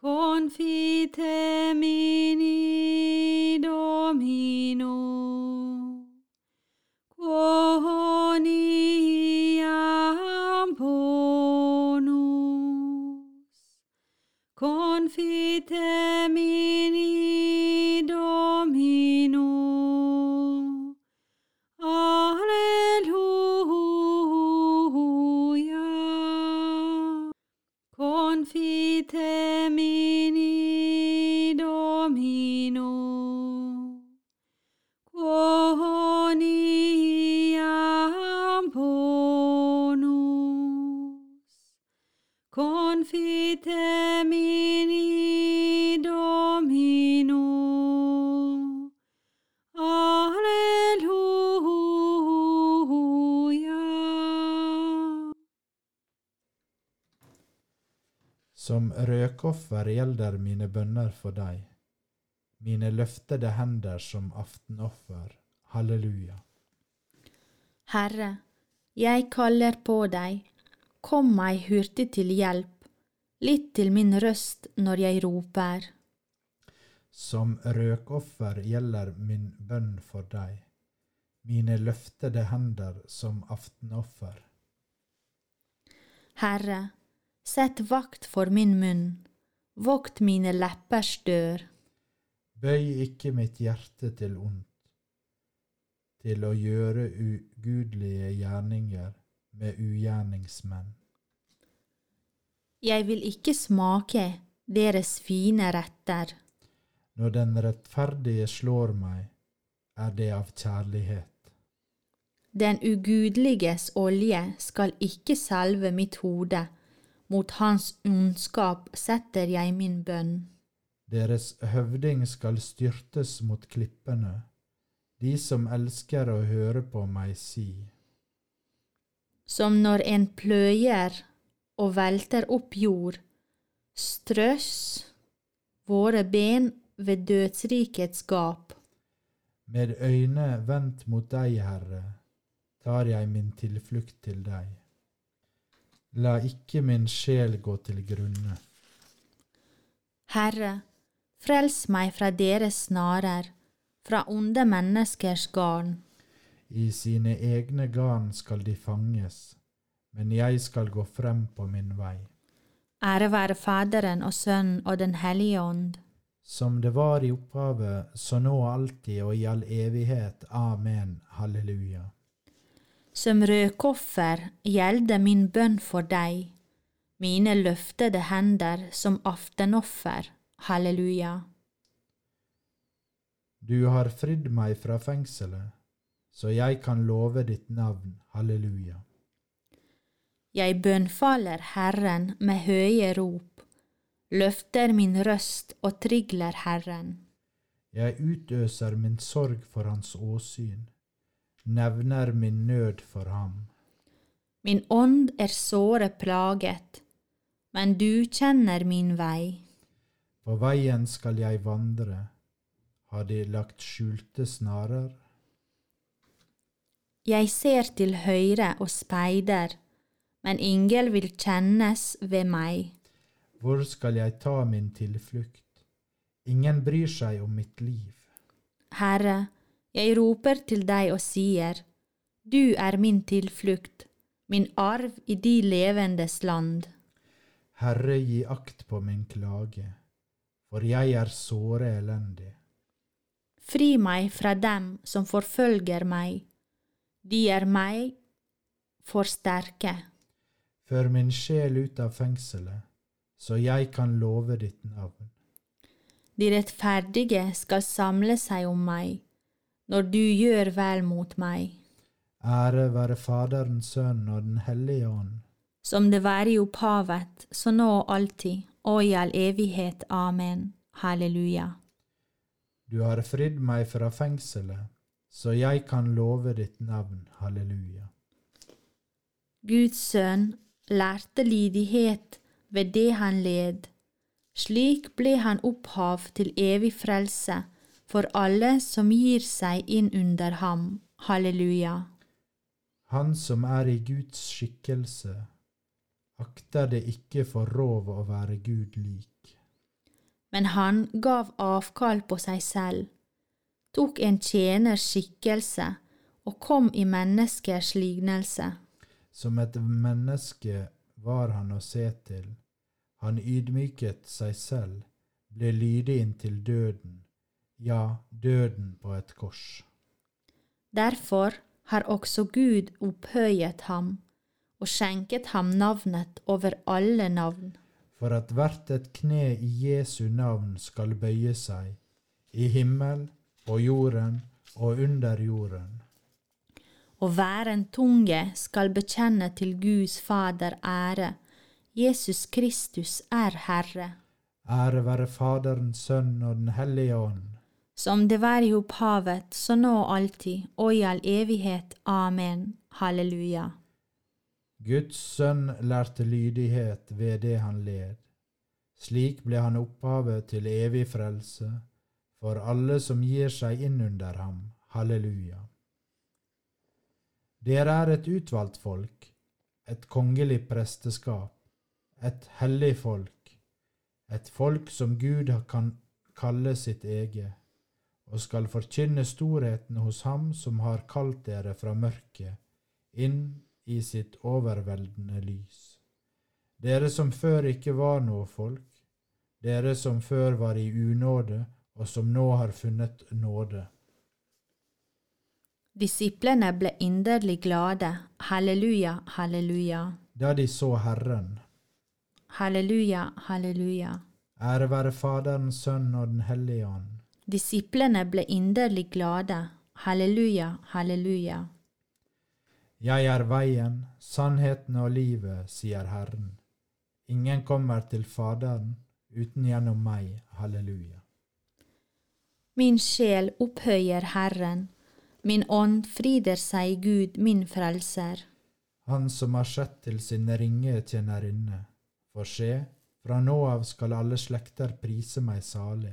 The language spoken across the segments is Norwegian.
Confite in Domino, quoniam bonus, confitem in Som røkoffer gjelder mine bønner for deg, mine løftede hender som aftenoffer. Halleluja. Herre, jeg kaller på deg, kom meg hurtig til hjelp, litt til min røst når jeg roper. Som røkoffer gjelder min bønn for deg, mine løftede hender som aftenoffer. Herre, sett vakt for min munn, vokt mine leppers dør. Bøy ikke mitt hjerte til ondt, til å gjøre ugudelige gjerninger med ugjerningsmenn. Jeg vil ikke smake deres fine retter. Når den rettferdige slår meg, er det av kjærlighet. Den ugudeliges olje skal ikke salve mitt hode, mot hans ondskap setter jeg min bønn. Deres høvding skal styrtes mot klippene, de som elsker å høre på meg si. Som når en pløyer og velter opp jord, strøs våre ben ved dødsrikets gap. Med øyne vendt mot deg, Herre, tar jeg min tilflukt til deg. La ikke min sjel gå til grunne. Herre, frels meg fra deres snarer, fra onde menneskers garn. I sine egne garn skal de fanges, men jeg skal gå frem på min vei. Ære være Faderen og Sønnen og Den hellige ånd. Som det var i opphavet, så nå alltid og i all evighet. Amen. Halleluja. Som rødkoffer gjelde min bønn for deg, mine løftede hender som aftenoffer. Halleluja. Du har fridd meg fra fengselet, så jeg kan love ditt navn. Halleluja. Jeg bønnfaller Herren med høye rop, løfter min røst og trigler Herren. Jeg utøser min sorg for hans åsyn, nevner min nød for ham. Min ånd er såre plaget, men du kjenner min vei. På veien skal jeg vandre, har de lagt skjulte snarer? Jeg ser til høyre og speider, men ingen vil kjennes ved meg. Hvor skal jeg ta min tilflukt? Ingen bryr seg om mitt liv. Herre, jeg roper til deg og sier, Du er min tilflukt, min arv i de levendes land. Herre, gi akt på min klage, for jeg er såre elendig. Fri meg fra dem som forfølger meg, de er meg for sterke. Før min sjel ut av fengselet, så jeg kan love ditt navn. De rettferdige skal samle seg om meg, når du gjør vel mot meg. Ære være Faderen, Sønnen og Den hellige ånd, Som det være i opphavet, så nå og alltid, og i all evighet. Amen. Halleluja. du har fridd meg fra fengselet, så jeg kan love ditt navn. Halleluja. Guds sønn lærte lydighet ved det han led. Slik ble han opphav til evig frelse for alle som gir seg inn under ham. Halleluja. Han som er i Guds skikkelse, akter det ikke for rov å være Gud lik. Men han gav avkall på seg selv, tok en tjeners skikkelse og kom i menneskers lignelse. Som et menneske var han å se til. Han ydmyket seg selv, ble lydig inntil døden, ja, døden på et kors. Derfor har også Gud opphøyet ham og skjenket ham navnet over alle navn. For at hvert et kne i Jesu navn skal bøye seg, i himmel, på jorden og under jorden. Og hver en tunge skal bekjenne til Guds Fader ære. Jesus Kristus er Herre. Ære være Faderen, Sønnen og Den hellige ånd. Som det var i opphavet, så nå og alltid, og i all evighet. Amen. Halleluja. Guds sønn lærte lydighet ved det han led. Slik ble han opphavet til evig frelse for alle som gir seg inn under ham. Halleluja. Dere er et utvalgt folk, et kongelig presteskap, et hellig folk, et folk som Gud kan kalle sitt eget, og skal forkynne storheten hos Ham som har kalt dere fra mørket inn i sitt overveldende lys. Dere som før ikke var noe folk, dere som før var i unåde, og som nå har funnet nåde. Disiplene ble inderlig glade. Halleluja, halleluja. Da de så Herren. Halleluja, halleluja. Ære være Faderen, Sønnen og Den hellige ånd. Disiplene ble inderlig glade. Halleluja, halleluja. Jeg er veien, sannheten og livet, sier Herren. Ingen kommer til Faderen uten gjennom meg. Halleluja. Min sjel opphøyer Herren, min ånd frider seg i Gud, min frelser. Han som har sett til sin ringe tjenerinne. For se, fra nå av skal alle slekter prise meg salig.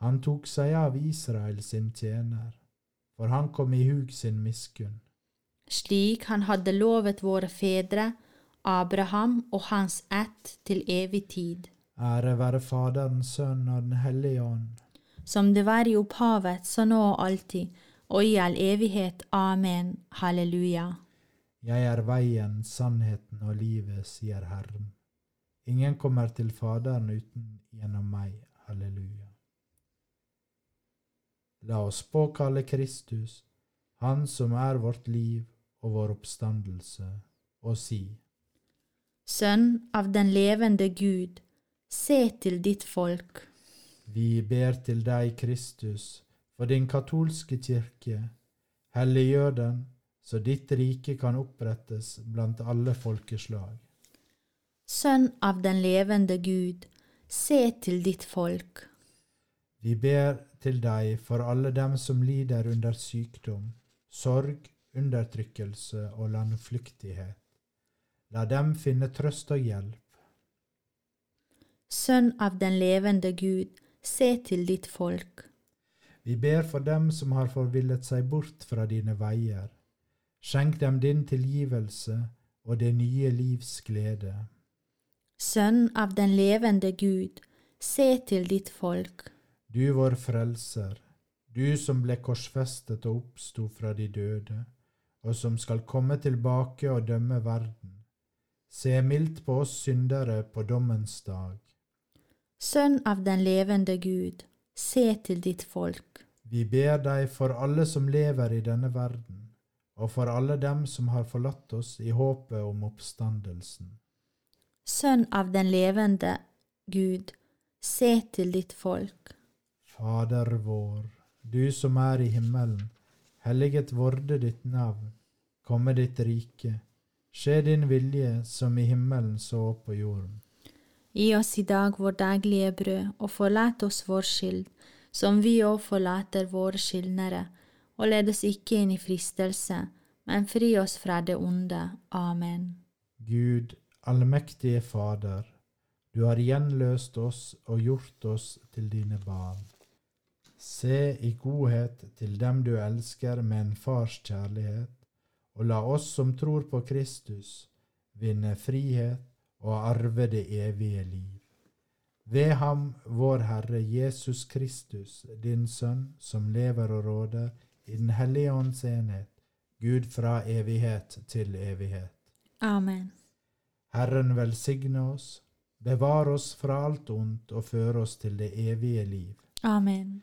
Han tok seg av Israel sin tjener, for han kom i hug sin miskunn. Slik han hadde lovet våre fedre, Abraham og hans ett til evig tid. Ære være Faderen, Sønnen og Den hellige ånd som det var i opphavet, så nå og alltid, og i all evighet. Amen. Halleluja. Jeg er veien, sannheten og livet, sier Herren. Ingen kommer til Faderen uten gjennom meg. Halleluja. La oss påkalle Kristus, Han som er vårt liv og vår oppstandelse, og si. Sønn av den levende Gud, se til ditt folk. Vi ber til deg, Kristus, for din katolske kirke. Helliggjør den, så ditt rike kan opprettes blant alle folkeslag. Sønn av den levende Gud, se til ditt folk. Vi ber til deg for alle dem som lider under sykdom, sorg, undertrykkelse og landflyktighet. La dem finne trøst og hjelp. Sønn av den levende Gud, se til ditt folk. Vi ber for dem som har forvillet seg bort fra dine veier. Skjenk dem din tilgivelse og det nye livs glede. Sønn av den levende Gud, se til ditt folk. Du vår frelser, du som ble korsfestet og oppsto fra de døde, og som skal komme tilbake og dømme verden. Se mildt på oss syndere på dommens dag. Sønn av den levende Gud, se til ditt folk. Vi ber deg for alle som lever i denne verden, og for alle dem som har forlatt oss i håpet om oppstandelsen. Sønn av den levende Gud, se til ditt folk. Fader vår, du som er i himmelen. Helliget vorde ditt navn. Komme ditt rike. Skje din vilje som i himmelen så på jorden. Gi oss i dag vår daglige brød, og forlat oss vår skyld, som vi òg forlater våre skyldnere, og led oss ikke inn i fristelse, men fri oss fra det onde. Amen. Gud, allmektige Fader, du har gjenløst oss og gjort oss til dine barn. Se i godhet til dem du elsker med en fars kjærlighet, og la oss som tror på Kristus, vinne frihet og arve det evige liv. Ved ham, vår Herre Jesus Kristus, din Sønn, som lever og råder i Den hellige ånds enhet, Gud fra evighet til evighet. Amen. Herren velsigne oss, bevare oss fra alt ondt og føre oss til det evige liv. Amen.